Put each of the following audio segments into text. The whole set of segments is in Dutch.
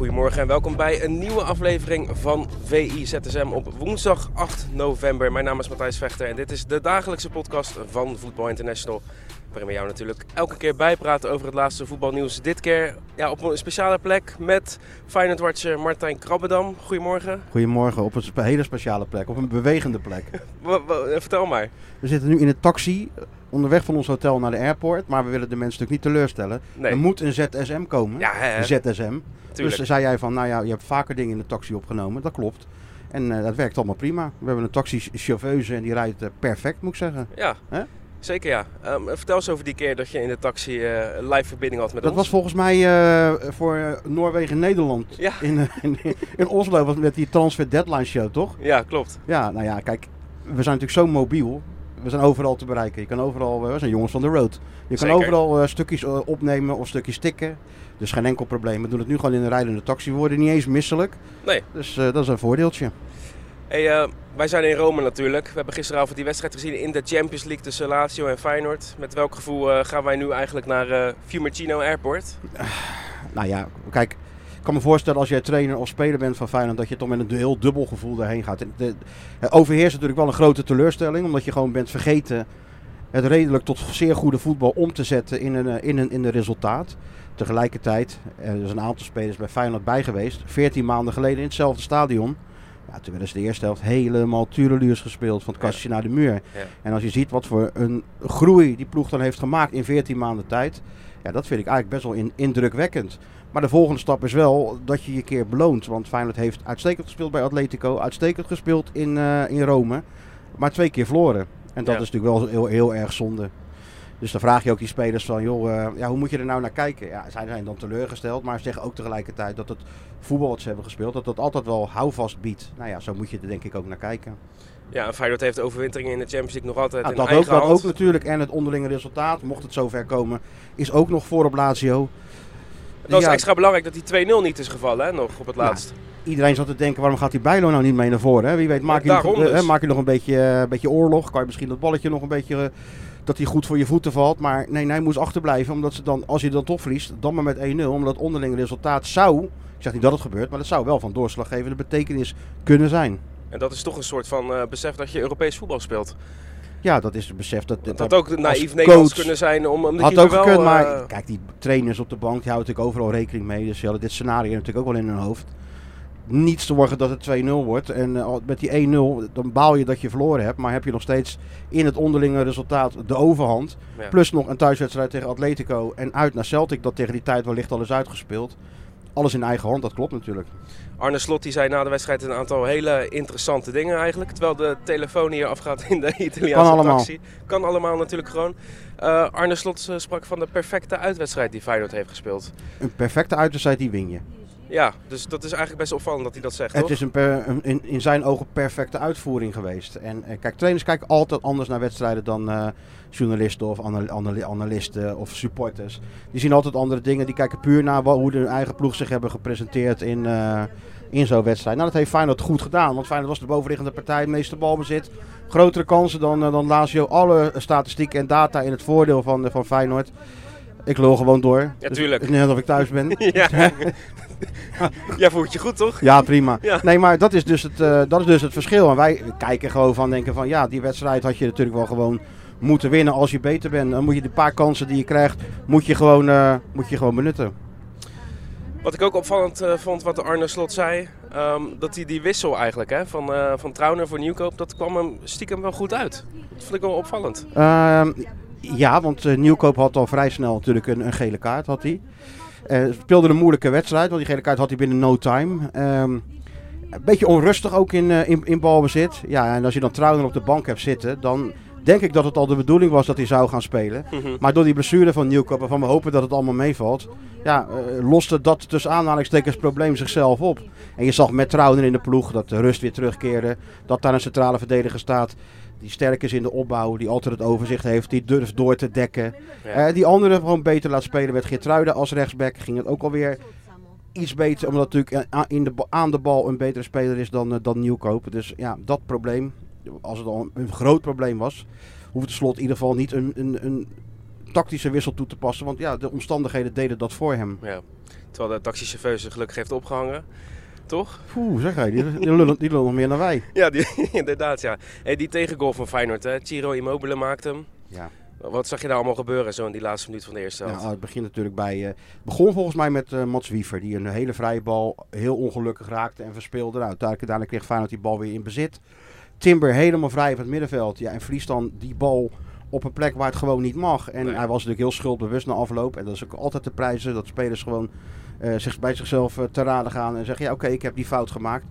goedemorgen en welkom bij een nieuwe aflevering van VI ZSM op woensdag 8 november. Mijn naam is Matthijs Vechter en dit is de dagelijkse podcast van Voetbal International. Waarin we jou natuurlijk elke keer bijpraten over het laatste voetbalnieuws. Dit keer ja, op een speciale plek met Feyenoord-watcher Martijn Krabbedam. Goedemorgen. Goedemorgen, op een hele speciale plek, op een bewegende plek. Vertel maar. We zitten nu in een taxi, onderweg van ons hotel naar de airport, maar we willen de mensen natuurlijk niet teleurstellen. Nee. Er moet een ZSM komen, Ja, hè, een ZSM. tuurlijk. Dus zei jij van, nou ja, je hebt vaker dingen in de taxi opgenomen, dat klopt. En eh, dat werkt allemaal prima. We hebben een taxichauffeuse en die rijdt eh, perfect, moet ik zeggen. Ja, zeker ja. Ehm, vertel eens over die keer dat je in de taxi eh, live verbinding had met Dat ons. was volgens mij voor Noorwegen-Nederland Ja. in, in, in Oslo, was met die Transfer Deadline Show, toch? Ja, klopt. Ja, nou ja, kijk, we zijn natuurlijk zo mobiel. We zijn overal te bereiken. Je kan overal, eh, we zijn jongens van de road. Je kan overal eh, stukjes eh, opnemen of stukjes tikken. Dus geen enkel probleem. We doen het nu gewoon in een rijdende taxi. We worden niet eens misselijk. Nee. Dus dat is een voordeeltje. Hey, wij zijn in Rome natuurlijk. We hebben gisteravond die wedstrijd gezien in de Champions League tussen Lazio en Feyenoord. Met welk gevoel gaan wij nu eigenlijk naar eh Fiumicino Airport? Nou ja, kijk. Ik kan me voorstellen als jij trainer of speler bent van Feyenoord dat je toch met een heel dubbel gevoel daarheen gaat. De, het overheerst natuurlijk wel een grote teleurstelling, omdat je gewoon bent vergeten het redelijk tot zeer goede voetbal om te zetten in een, eh, in een, in een resultaat. Tegelijkertijd, er is een aantal spelers bij Feyenoord bij geweest, 14 maanden geleden in hetzelfde stadion. Ja, toen werden ze de eerste helft helemaal tureluurs gespeeld, van het Ja. kastje naar de muur. Ja. En als je ziet wat voor een groei die ploeg dan heeft gemaakt in 14 maanden tijd, ja, dat vind ik eigenlijk best wel in, indrukwekkend. Maar de volgende stap is wel dat je je keer beloont. Want Feyenoord heeft uitstekend gespeeld bij Atletico, uitstekend gespeeld in, eh, in Rome, maar twee keer verloren. En dat Ja. is natuurlijk wel heel, heel erg zonde. Dus dan vraag je ook die spelers van, joh, eh, ja, hoe moet je er nou naar kijken? Ja, zij zijn dan teleurgesteld, maar ze zeggen ook tegelijkertijd dat het voetbal wat ze hebben gespeeld, dat dat altijd wel houvast biedt. Nou ja, zo moet je er denk ik ook naar kijken. Ja, en Feyenoord heeft de overwintering in de Champions League nog altijd Ja, in dat, ook, dat natuurlijk. En het onderlinge resultaat, mocht het zover komen, is ook nog voor op Lazio. Het was Ja, extra belangrijk dat die 2-0 niet is gevallen, hè, nog op het Ja, laatst. Iedereen zat te denken, waarom gaat die Bijlo nou niet mee naar voren? Hè? Wie weet, maak je, nog, eh, dus. maak je nog een beetje, eh, beetje oorlog. Kan je misschien dat balletje nog een beetje, eh, dat hij goed voor je voeten valt. Maar nee, nee, hij moest achterblijven. Omdat ze dan, als je dan toch verliest, dan maar met 1-0. Omdat het onderlinge resultaat zou, ik zeg niet dat het gebeurt, maar dat zou wel van doorslaggevende betekenis kunnen zijn. En dat is toch een soort van eh, besef dat je Europees voetbal speelt. Ja, dat is het besef. Dat, dat, had ook naïef Nederlands kunnen zijn om, om Had ook wel... gekund, eh, maar kijk, die trainers op de bank die houden natuurlijk overal rekening mee. Dus ze hadden dit scenario natuurlijk ook wel in hun hoofd. Niets te zorgen dat het 2-0 wordt. En eh, met die 1-0, dan baal je dat je verloren hebt. Maar heb je nog steeds in het onderlinge resultaat de overhand. ja. Plus nog een thuiswedstrijd tegen Atletico. En uit naar Celtic, dat tegen die tijd wellicht al is uitgespeeld. Alles in eigen hand, dat klopt natuurlijk. Arne Slot die zei na de wedstrijd een aantal hele interessante dingen eigenlijk. Terwijl de telefoon hier afgaat in de Italiaanse Kan allemaal. taxi. Kan allemaal natuurlijk gewoon. Eh, Arne Slot eh, sprak van de perfecte uitwedstrijd die Feyenoord heeft gespeeld. Een perfecte uitwedstrijd, die win je. Ja, dus dat is eigenlijk best opvallend dat hij dat zegt, Het toch? is een per- een- in, in zijn ogen perfecte uitvoering geweest. En eh, kijk, trainers kijken altijd anders naar wedstrijden dan eh, journalisten of anal- anal- analisten of supporters. Die zien altijd andere dingen. Die kijken puur naar hoe hun eigen ploeg zich hebben gepresenteerd in, eh, in zo'n wedstrijd. Nou, dat heeft Feyenoord goed gedaan. Want Feyenoord was de bovenliggende partij, meeste balbezit. Grotere kansen dan, dan Lazio. Alle statistieken en data in het voordeel van, van Feyenoord. Ik lul gewoon door. Ja, Dus tuurlijk. is net alsof ik thuis ben. ja. Jij voelt je goed, toch? Ja, prima. Ja. Nee, maar dat is, dus het, eh, dat is dus het verschil. En wij kijken gewoon van, denken van, ja, die wedstrijd had je natuurlijk wel gewoon moeten winnen als je beter bent. Dan moet je de paar kansen die je krijgt, moet je gewoon, eh, moet je gewoon benutten. Wat ik ook opvallend eh, vond wat Arne Slot zei, ehm, dat hij die wissel eigenlijk hè, van, eh van Trauner voor Nieuwkoop, dat kwam hem stiekem wel goed uit. Dat vond ik wel opvallend. Ja, want eh, Nieuwkoop had al vrij snel natuurlijk een, een gele kaart, had hij. Eh, speelde een moeilijke wedstrijd, want die gele kaart had hij binnen no time. Ehm, een beetje onrustig ook in, eh, in, in balbezit. Ja, en als je dan Trauner op de bank hebt zitten, dan denk ik dat het al de bedoeling was dat hij zou gaan spelen. Mhm. Maar door die blessure van Nieuwkoop, waarvan we hopen dat het allemaal meevalt, ja, loste dat tussen aanhalingstekens probleem zichzelf op. En je zag met Trouwen in de ploeg dat de rust weer terugkeerde, dat daar een centrale verdediger staat die sterk is in de opbouw, die altijd het overzicht heeft, die durft door te dekken. Ja. Eh, die andere gewoon beter laat spelen met Geertruiden als rechtsback, ging het ook alweer iets beter, omdat natuurlijk eh, in de, aan de bal een betere speler is dan, eh, dan Nieuwkoop. Dus ja, dat probleem, als het al een groot probleem was, hoeft de slot in ieder geval niet een, een, een tactische wissel toe te passen. Want ja, de omstandigheden deden dat voor hem. Ja. Terwijl de taxichauffeur zich gelukkig heeft opgehangen. Toch? Oeh, zeg hij, die, die, lullen, die lullen nog meer dan wij. Ja, die, inderdaad ja. Hey, die tegengoal van Feyenoord, hè. Ciro Immobile maakte hem. Ja. Wat zag je daar allemaal gebeuren zo in die laatste minuut van de eerste helft? Ja, het begint natuurlijk bij. het begon volgens mij met eh, Mats Wiever, die een hele vrije bal heel ongelukkig raakte en verspeelde. Nou, uiteindelijk, kreeg Feyenoord die bal weer in bezit. Timber helemaal vrij van het middenveld. Ja, en verliest dan die bal op een plek waar het gewoon niet mag. En Nee. hij was natuurlijk heel schuldbewust na afloop. En dat is ook altijd de prijzen dat spelers gewoon zich bij zichzelf eh, te raden gaan en zeggen: ja, oké, ik heb die fout gemaakt.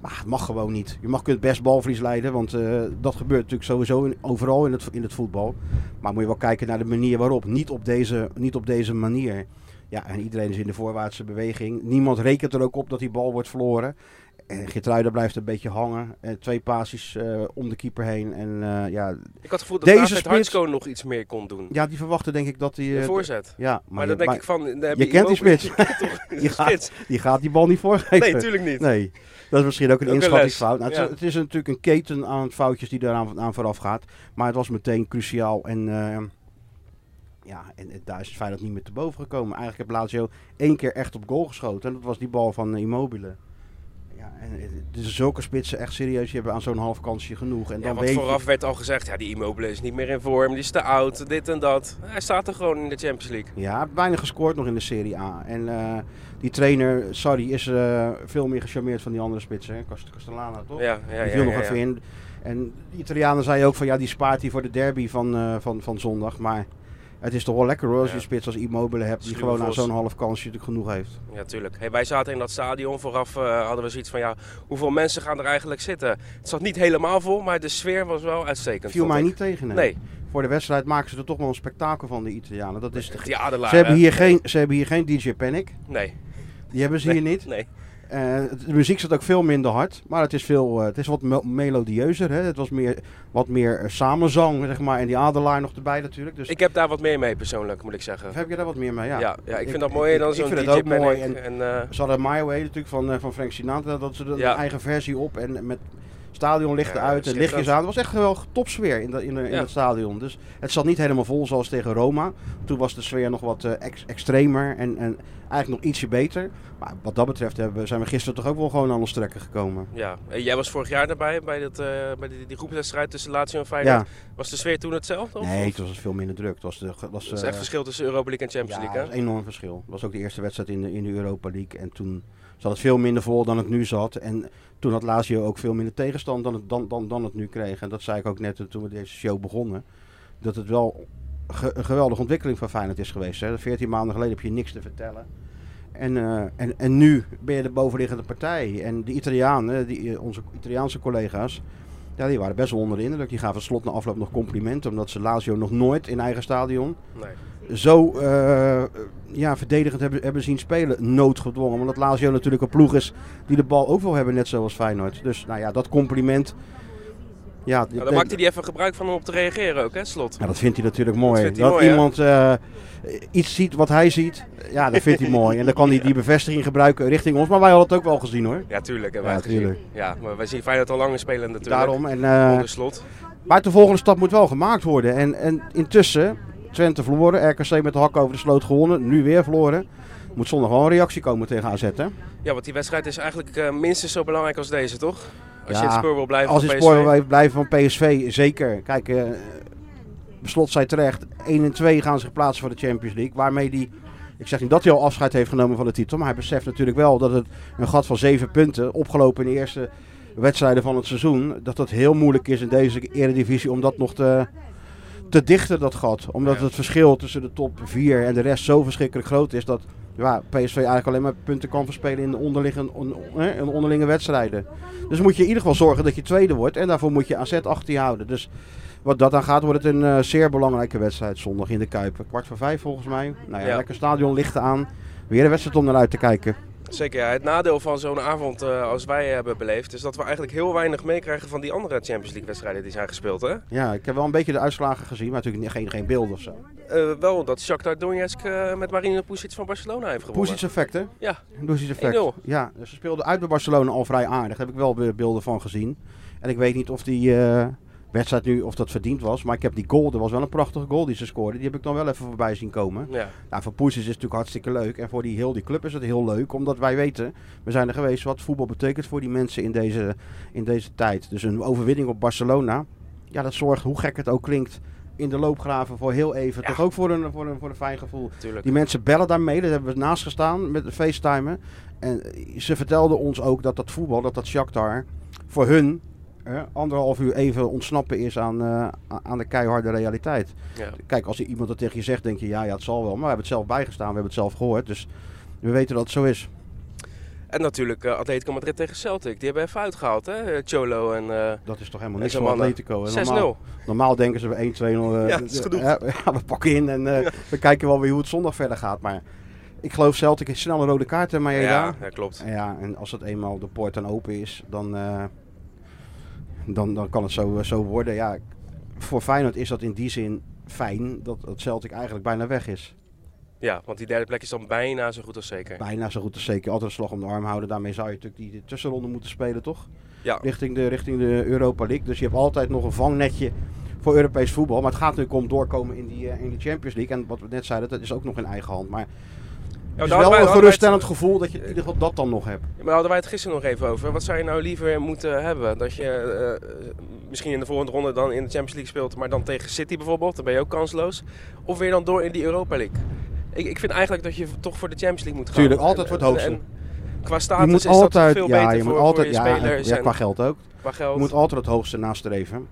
Maar het mag gewoon niet. Je mag kunt best balverlies leiden, want eh, dat gebeurt natuurlijk sowieso in, overal in het, in het voetbal. Maar moet je wel kijken naar de manier waarop. Niet op deze, niet op deze manier. Ja, en iedereen is in de voorwaartse beweging. Niemand rekent er ook op dat die bal wordt verloren. En Geertruida blijft een beetje hangen. Eh, twee passies eh, om de keeper heen. En eh, ja, Ik had het gevoel dat Deze spits- nog iets meer kon doen. ja, die verwachten denk ik dat hij... De voorzet. ja, Maar, maar, dan denk maar ik van... heb je kent die spits. Je kent toch de Die gaat- spits? die gaat die bal niet voorgeven. Nee, natuurlijk niet. Nee, dat is misschien ook een Ook inschattingsfout. Nou, het, is, het is natuurlijk een keten aan foutjes die daaraan aan vooraf gaat. Maar het was meteen cruciaal. En ja, en, en daar is Feyenoord niet meer te boven gekomen. Eigenlijk heeft Lazio één keer echt op goal geschoten. En dat was die bal van Immobile. Ja, dus zulke spitsen echt serieus, die hebben aan zo'n half kansje genoeg. En Ja, dan want weet vooraf je, werd al gezegd, ja, die Immobile is niet meer in vorm, die is te oud, dit en dat. Hij staat er gewoon in de Champions League. Ja, weinig gescoord nog in de Serie A. En uh, die trainer, sorry, is uh, veel meer gecharmeerd van die andere spitsen. Hè? Cast Castellana, toch? Ja, ja, die ja. viel ja, nog ja. even in. En de Italianen zeiden ook van ja, die spaart hij voor de derby van, uh, van, van zondag. Maar het is toch wel lekker hoor, als je Ja. spits als Immobile hebt die Sluwe gewoon aan zo'n half kansje natuurlijk genoeg heeft. Ja, tuurlijk. Hey, wij zaten in dat stadion. Vooraf eh, hadden we zoiets van, ja, hoeveel mensen gaan er eigenlijk zitten? Het zat niet helemaal vol, maar de sfeer was wel uitstekend. Viel mij ik. niet tegen. hè. Nee, Voor de wedstrijd maken ze er toch wel een spektakel van, de Italianen. Dat is de... die adelaar. Ze hebben, hè? hier geen, ze hebben hier geen DJ Panic. Nee. Die hebben ze nee. hier niet. Nee. Eh, de muziek zat ook veel minder hard, maar het is, veel, eh, het is wat me- melodieuzer. Hè? Het was meer, wat meer eh, samenzang, zeg maar. En die adelaar nog erbij natuurlijk. Dus Ik heb daar wat meer mee persoonlijk, moet ik zeggen. heb je daar wat meer mee? Ja, Ja, ja, ik vind dat mooier dan zo'n DJ het ook mooi en- En, eh, Ze hadden My Way natuurlijk van, van Frank Sinatra, dat ze er Ja. een eigen versie op en met stadionlichten Ja, uit en schitterend. lichtjes aan. Het was echt wel topsfeer in, dat in, in Ja. het stadion. Dus het zat niet helemaal vol zoals tegen Roma. Toen was de sfeer nog wat eh, ex- extremer en, en eigenlijk nog ietsje beter. Maar wat dat betreft hebben, zijn we gisteren toch ook wel gewoon aan ons trekken gekomen. ja. Eh, Jij was vorig jaar erbij bij, dat, eh, bij die, die groepswedstrijd tussen Lazio en Feyenoord. Ja, Was de sfeer toen hetzelfde? Of? nee, het was veel minder druk. Het was, de, het was, Dat is eh, echt verschil tussen Europa League en Champions Ja, League, dat hè? is een enorm verschil. Het was ook de eerste wedstrijd in de, in de Europa League. En toen zat het veel minder vol dan het nu zat. En toen had Lazio ook veel minder tegenstand dan het, dan, dan, dan het nu kreeg. En dat zei ik ook net toen we deze show begonnen. Dat het wel een geweldige ontwikkeling van Feyenoord is geweest. Hè. 14 maanden geleden heb je niks te vertellen. En, eh, en, en nu ben je de bovenliggende partij. En de Italianen, die, eh, onze Italiaanse collega's, ja, die waren best wel onder de indruk. Die gaven slot na afloop nog complimenten. Omdat ze Lazio nog nooit in eigen stadion Nee. zo eh, ja, verdedigend hebben, hebben zien spelen. Noodgedwongen. Omdat Lazio natuurlijk een ploeg is die de bal ook wil hebben, net zoals Feyenoord. Dus nou ja, dat compliment. Ja, Nou, dan denk- maakte hij even gebruik van om op te reageren ook, hè, Slot? ja, dat vindt hij natuurlijk mooi. Dat, mooi, iemand eh, iets ziet wat hij ziet, ja, dat vindt hij mooi. En dan kan hij die bevestiging gebruiken richting ons. Maar wij hadden het ook wel gezien hoor. Ja, tuurlijk. Hebben Ja, wij gezien. Ja, maar wij zien Feyenoord al langer spelen natuurlijk. Daarom. En, Onder Slot. maar de volgende stap moet wel gemaakt worden. En, en intussen, Twente verloren, RKC met de hak over de sloot gewonnen, nu weer verloren. Moet zondag wel een reactie komen tegen AZ hè? Ja, want die wedstrijd is eigenlijk eh, minstens zo belangrijk als deze, toch? Als je het spoor wil blijven Als van het PSV. spoor wil blijven van PSV, zeker. Kijk, eh Slot zei terecht, 1 en 2 gaan zich plaatsen voor de Champions League. Waarmee die, ik zeg niet dat hij al afscheid heeft genomen van de titel. Maar hij beseft natuurlijk wel dat het een gat van 7 punten, opgelopen in de eerste wedstrijden van het seizoen. Dat dat heel moeilijk is in deze eredivisie om dat nog te, te dichten, dat gat. Omdat Ja. het verschil tussen de top 4 en de rest zo verschrikkelijk groot is. Dat ja, PSV eigenlijk alleen maar punten kan verspelen in de onderliggende, on- eh, in de onderlinge wedstrijden. Dus moet je in ieder geval zorgen dat je tweede wordt. En daarvoor moet je AZ achter je houden. Dus wat dat aan gaat, wordt het een eh, zeer belangrijke wedstrijd zondag in de Kuip. Kwart voor vijf volgens mij. Nou ja, Ja. lekker stadion, lichten aan. Weer een wedstrijd om naar uit te kijken. Zeker, ja. Het nadeel van zo'n avond eh, als wij hebben beleefd... is dat we eigenlijk heel weinig meekrijgen van die andere Champions League wedstrijden die zijn gespeeld, hè? Ja, ik heb wel een beetje de uitslagen gezien, maar natuurlijk geen, geen beelden of zo. Eh, wel dat Shakhtar Donetsk eh, met Marino Pusic van Barcelona heeft gewonnen. Pusic effect, hè? Ja. Pusic effect. 1-0. Ja, ze speelden uit bij Barcelona al vrij aardig. Daar heb ik wel be- beelden van gezien. En ik weet niet of die, wedstrijd nu of dat verdiend was. Maar ik heb die goal, dat was wel een prachtige goal die ze scoorden. Die heb ik dan wel even voorbij zien komen. Ja, Nou, voor Poes is het natuurlijk hartstikke leuk. En voor die, heel die club is het heel leuk. Omdat wij weten, we zijn er geweest, wat voetbal betekent voor die mensen in deze, in deze tijd. Dus een overwinning op Barcelona. Ja, dat zorgt, hoe gek het ook klinkt, in de loopgraven voor heel even. Ja. Toch ook voor een, voor, een, voor een fijn gevoel. natuurlijk. Die mensen bellen daarmee, daar hebben we naast gestaan met de FaceTimen. En ze vertelden ons ook dat dat voetbal, dat dat Shakhtar, voor hun eh, anderhalf uur even ontsnappen is aan, eh, aan de keiharde realiteit. Ja. Kijk, als iemand dat tegen je zegt, denk je ja, ja, het zal wel. Maar we hebben het zelf bijgestaan, we hebben het zelf gehoord. Dus we weten dat het zo is. En natuurlijk eh, Atletico Madrid tegen Celtic. Die hebben even uitgehaald, hè? Eh, Cholo en Dat is toch helemaal niks voor mannen. Atletico. 6-0. En Normaal, normaal denken ze we 1-2-0. eh, Ja, dat is genoeg. ja, we pakken in en we kijken wel weer hoe het zondag verder gaat. Maar ik geloof Celtic is snel een rode kaart, hè, Maeda? Ja, ja, klopt. En Ja, en als het eenmaal de poort dan open is, dan, dan, dan kan het zo, zo worden. Ja, voor Feyenoord is dat in die zin fijn dat het Celtic eigenlijk bijna weg is. Ja, want die derde plek is dan bijna zo goed als zeker. Bijna zo goed als zeker. Altijd een slag om de arm houden. Daarmee zou je natuurlijk die, tussenronde moeten spelen, toch? Ja, Richting de, richting de Europa League. Dus je hebt altijd nog een vangnetje voor Europees voetbal. Maar het gaat natuurlijk om doorkomen in die, eh, in die Champions League. En wat we net zeiden, dat is ook nog in eigen hand. Maar Ja, is wel wij- een geruststellend het- gevoel dat je in ieder geval dat dan nog hebt. Maar daar hadden wij het gisteren nog even over. Wat zou je nou liever moeten hebben? Dat je eh, misschien in de volgende ronde dan in de Champions League speelt, maar dan tegen City bijvoorbeeld, dan ben je ook kansloos. Of weer dan door in die Europa League. Ik, ik vind eigenlijk dat je toch voor de Champions League moet gaan. Tuurlijk, altijd voor het hoogste. En qua Je status moet is dat altijd, veel ja, beter je voor, moet altijd, voor je ja, spelers ja, en qua geld ook. qua geld. Je moet altijd het hoogste nastreven.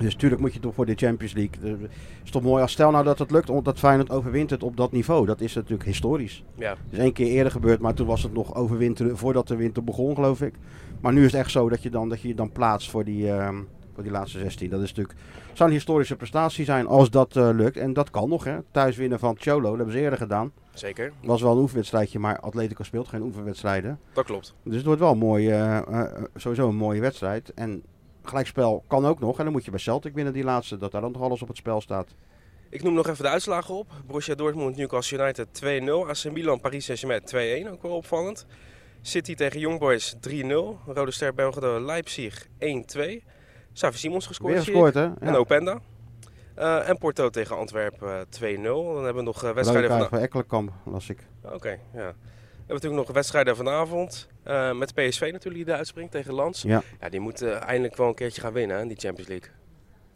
Dus tuurlijk moet je toch voor de Champions League. Het is toch mooi als stel nou dat het lukt, omdat Feyenoord overwint het op dat niveau. Dat is natuurlijk historisch. Ja, Het is één keer eerder gebeurd, maar toen was het nog overwinteren voordat de winter begon, geloof ik. Maar nu is het echt zo dat je dan, dat je je dan plaatst voor die, ehm, voor die laatste 16. Dat is natuurlijk, zou een historische prestatie zijn als dat eh, lukt. En dat kan nog, hè. Thuis winnen van Cholo, dat hebben ze eerder gedaan. zeker. Was wel een oefenwedstrijdje, maar Atletico speelt geen oefenwedstrijden. Dat klopt. Dus het wordt wel een mooie, eh, eh, sowieso een mooie wedstrijd. En gelijkspel kan ook nog. En dan moet je bij Celtic winnen die laatste, dat daar dan nog alles op het spel staat. Ik noem nog even de uitslagen op. Borussia Dortmund, Newcastle United 2-0. AC Milan, Paris Saint-Germain 2-1, ook wel opvallend. City tegen Young Boys 3-0. Rode Ster Belgrado Leipzig 1-2. Xavi Simons gescoord. Weer gescoord, hè? En Openda. Eh, en Porto tegen Antwerpen eh, 2-0. Dan hebben we nog eh, wedstrijden van... voor Ekkelenkamp, las ik. Oké, ja. Hebben natuurlijk nog wedstrijden vanavond. eh, met PSV natuurlijk die eruit springt tegen Lans. Ja. Ja, die moeten eindelijk wel een keertje gaan winnen, hè, die Champions League.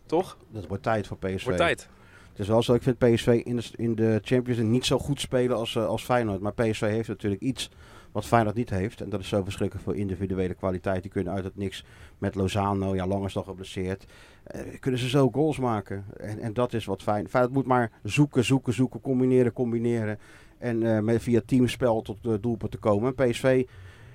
Toch? Dat wordt tijd voor PSV. Wordt tijd. Het is wel zo, ik vind PSV in de, in de Champions League niet zo goed spelen als, eh, als Feyenoord. Maar PSV heeft natuurlijk iets wat Feyenoord niet heeft. En dat is zo verschrikkelijk voor individuele kwaliteit. Die kunnen uit het niks met Lozano, ja lang is nog geblesseerd. eh, kunnen ze zo goals maken. En, en dat is wat fijn. Feyenoord moet maar zoeken, zoeken, zoeken, combineren, combineren. En eh, met, via teamspel tot de doelpunt te komen. En PSV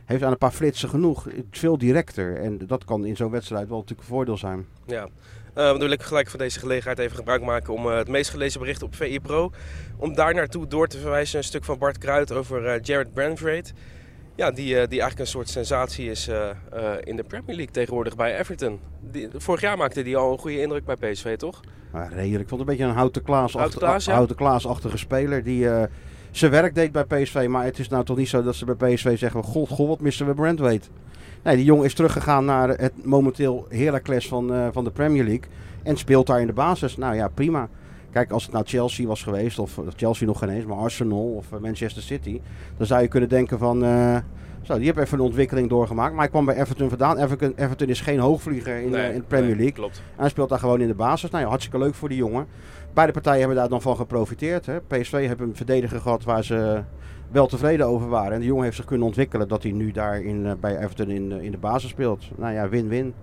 heeft aan een paar flitsen genoeg. Veel directer. En dat kan in zo'n wedstrijd wel natuurlijk een voordeel zijn. Ja. Eh dan wil ik gelijk van deze gelegenheid even gebruik maken om eh, het meest gelezen bericht op VI Pro. Om daar naartoe door te verwijzen een stuk van Bart Kruid over eh, Jared Brandvrede. Ja, die, die eigenlijk een soort sensatie is in de Premier League tegenwoordig bij Everton. Die, vorig jaar maakte hij al een goede indruk bij PSV, toch? Maar redelijk. Ik vond het een beetje een Houten Klaas, Houten Klaas, ja. Houten Klaas-achtige speler die zijn werk deed bij PSV. Maar het is nou toch niet zo dat ze bij PSV zeggen: God, god wat missen we Brandweight. Nee, die jongen is teruggegaan naar het momenteel Heracles van, eh, van de Premier League. En speelt daar in de basis. Nou ja, prima. Kijk, als het nou Chelsea was geweest, of of Chelsea nog geen eens, maar Arsenal of eh, Manchester City. Dan zou je kunnen denken van, eh, zo, die heeft even een ontwikkeling doorgemaakt. Maar hij kwam bij Everton vandaan. Everton, Everton is geen hoogvlieger in, eh, in de Premier nee, League. Klopt. En hij speelt daar gewoon in de basis. Nou ja, hartstikke leuk voor die jongen. Beide partijen hebben daar dan van geprofiteerd. Hè. PSV heeft een verdediger gehad waar ze wel tevreden over waren. En de jongen heeft zich kunnen ontwikkelen dat hij nu daar in, eh, bij Everton in, eh, in de basis speelt. Nou ja, win-win.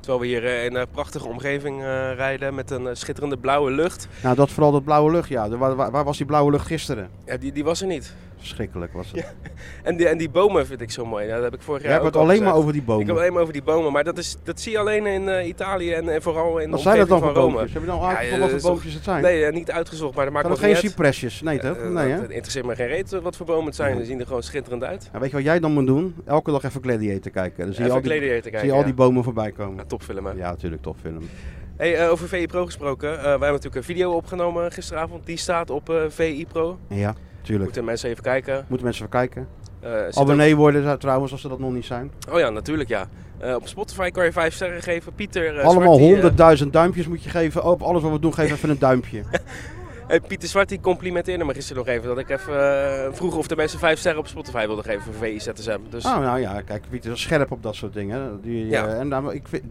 Terwijl we hier eh, in een prachtige omgeving rijden met een schitterende blauwe lucht. Nou, dat vooral dat blauwe lucht. Ja, waar, waar, waar was die blauwe lucht gisteren? Ja, die, die was er niet. Verschrikkelijk was het. En die, en die bomen vind ik zo mooi. Ja, dat heb ik vorig jaar hebt ook het al alleen maar over die Ik heb bomen. alleen maar over die bomen, maar dat, is, dat zie je alleen in eh, Italië en, en vooral in de Wat zijn dat dan voor van Rome. boompjes? Heb je nou Ja, aangegeven ja, wat dat voor boompjes het zijn? Nee, eh, niet uitgezocht, maar dat maakt dat geen uit. cypresjes? Nee, toch? Eh, Nee, hè? interesseert me geen reet eh, wat voor bomen het zijn. Die zien er gewoon schitterend uit. Weet je wat jij dan moet doen? Elke dag even Gladiator kijken. Dan zie je Even al die, Gladiator kijken, zie je al ja. die bomen voorbij komen. Ja, topfilm hè. Ja, natuurlijk, topfilm. Hey, eh, over VI Pro gesproken. eh, wij hebben natuurlijk een video opgenomen gisteravond. Die staat op eh, VI Pro. Ja, tuurlijk. Moeten mensen even kijken. Moeten mensen even kijken. Zit Abonnee worden trouwens, als ze dat nog niet zijn. Oh ja, natuurlijk ja. Eh, op Spotify kan je vijf sterren geven. Pieter uh, Allemaal honderdduizend duimpjes moet je geven. Op alles wat we doen, geef even een duimpje. eh, Pieter Zwart die complimenteerde me gisteren nog even dat ik even vroeg of de mensen vijf sterren op Spotify wilden geven voor VIZSM. Dus Oh, nou ja, kijk, Pieter is scherp op dat soort dingen. Die, Ja. en nou, ik vind,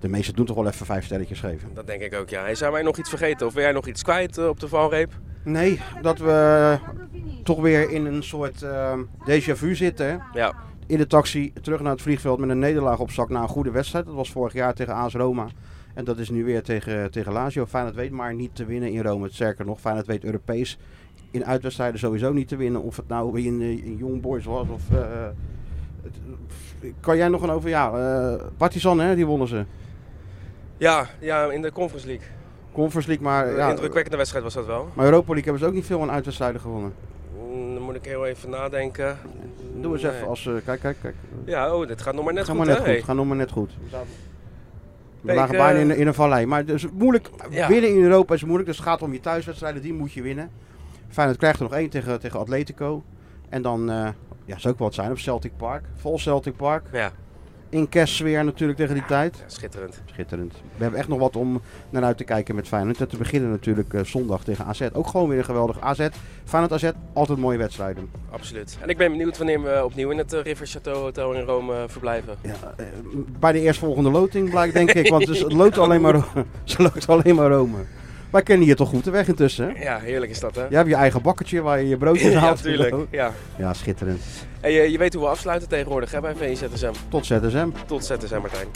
de meesten doen toch wel even vijf sterretjes geven. dat denk ik ook, ja. Hey, zijn wij nog iets vergeten of wil jij nog iets kwijt op de valreep? Nee, dat we toch weer in een soort eh déjà vu zitten. Ja, In de taxi terug naar het vliegveld met een nederlaag op zak na een goede wedstrijd. Dat was vorig jaar tegen AS Roma. En dat is nu weer tegen, tegen Lazio. Feyenoord weet maar niet te winnen in Rome. Sterker nog, Feyenoord weet Europees in uitwedstrijden sowieso niet te winnen. Of het nou in, eh, in Young Boys was of... eh, het- kan jij nog een over... Ja, eh Partizan hè, die wonnen ze. ja, ja in de Conference League. Conference League, maar... Een Ja, indrukwekkende wedstrijd was dat wel. maar Europa League hebben ze ook niet veel aan uitwedstrijden gewonnen. Mm, Dan moet ik heel even nadenken. Doe eens Nee. even als... eh, kijk, kijk, kijk. Ja, oh, dit gaat nog maar net Ga goed, maar net hè? goed. Hey. Ga nog maar net goed. We lagen bijna in, in een vallei. Maar dus moeilijk. Ja. Winnen in Europa is moeilijk. Dus het gaat om je thuiswedstrijden. Die moet je winnen. Feyenoord krijgt er nog één tegen, tegen Atletico. En dan eh, ja, zou ook wat zijn op Celtic Park. Vol Celtic Park. Ja, In kerstsfeer natuurlijk tegen die tijd. schitterend. Schitterend. We hebben echt nog wat om naar uit te kijken met Feyenoord. En te beginnen natuurlijk eh, zondag tegen AZ. Ook gewoon weer een geweldig AZ. Feyenoord AZ, altijd mooie wedstrijden. Absoluut. En ik ben benieuwd wanneer we opnieuw in het eh, River Chateau Hotel in Rome eh, verblijven. Ja, bij de eerstvolgende loting blijkt denk ik. Want het loopt alleen maar, ze loopt alleen maar Rome. Wij kennen hier toch goed de weg intussen. Hè? Ja, heerlijk is dat, hè? Je hebt je eigen bakkertje waar je je broodjes Ja, haalt. natuurlijk. Ja. Ja, schitterend. Eh, je weet hoe we afsluiten tegenwoordig hè, bij VZSM. Tot ZSM. Tot ZSM, Martijn.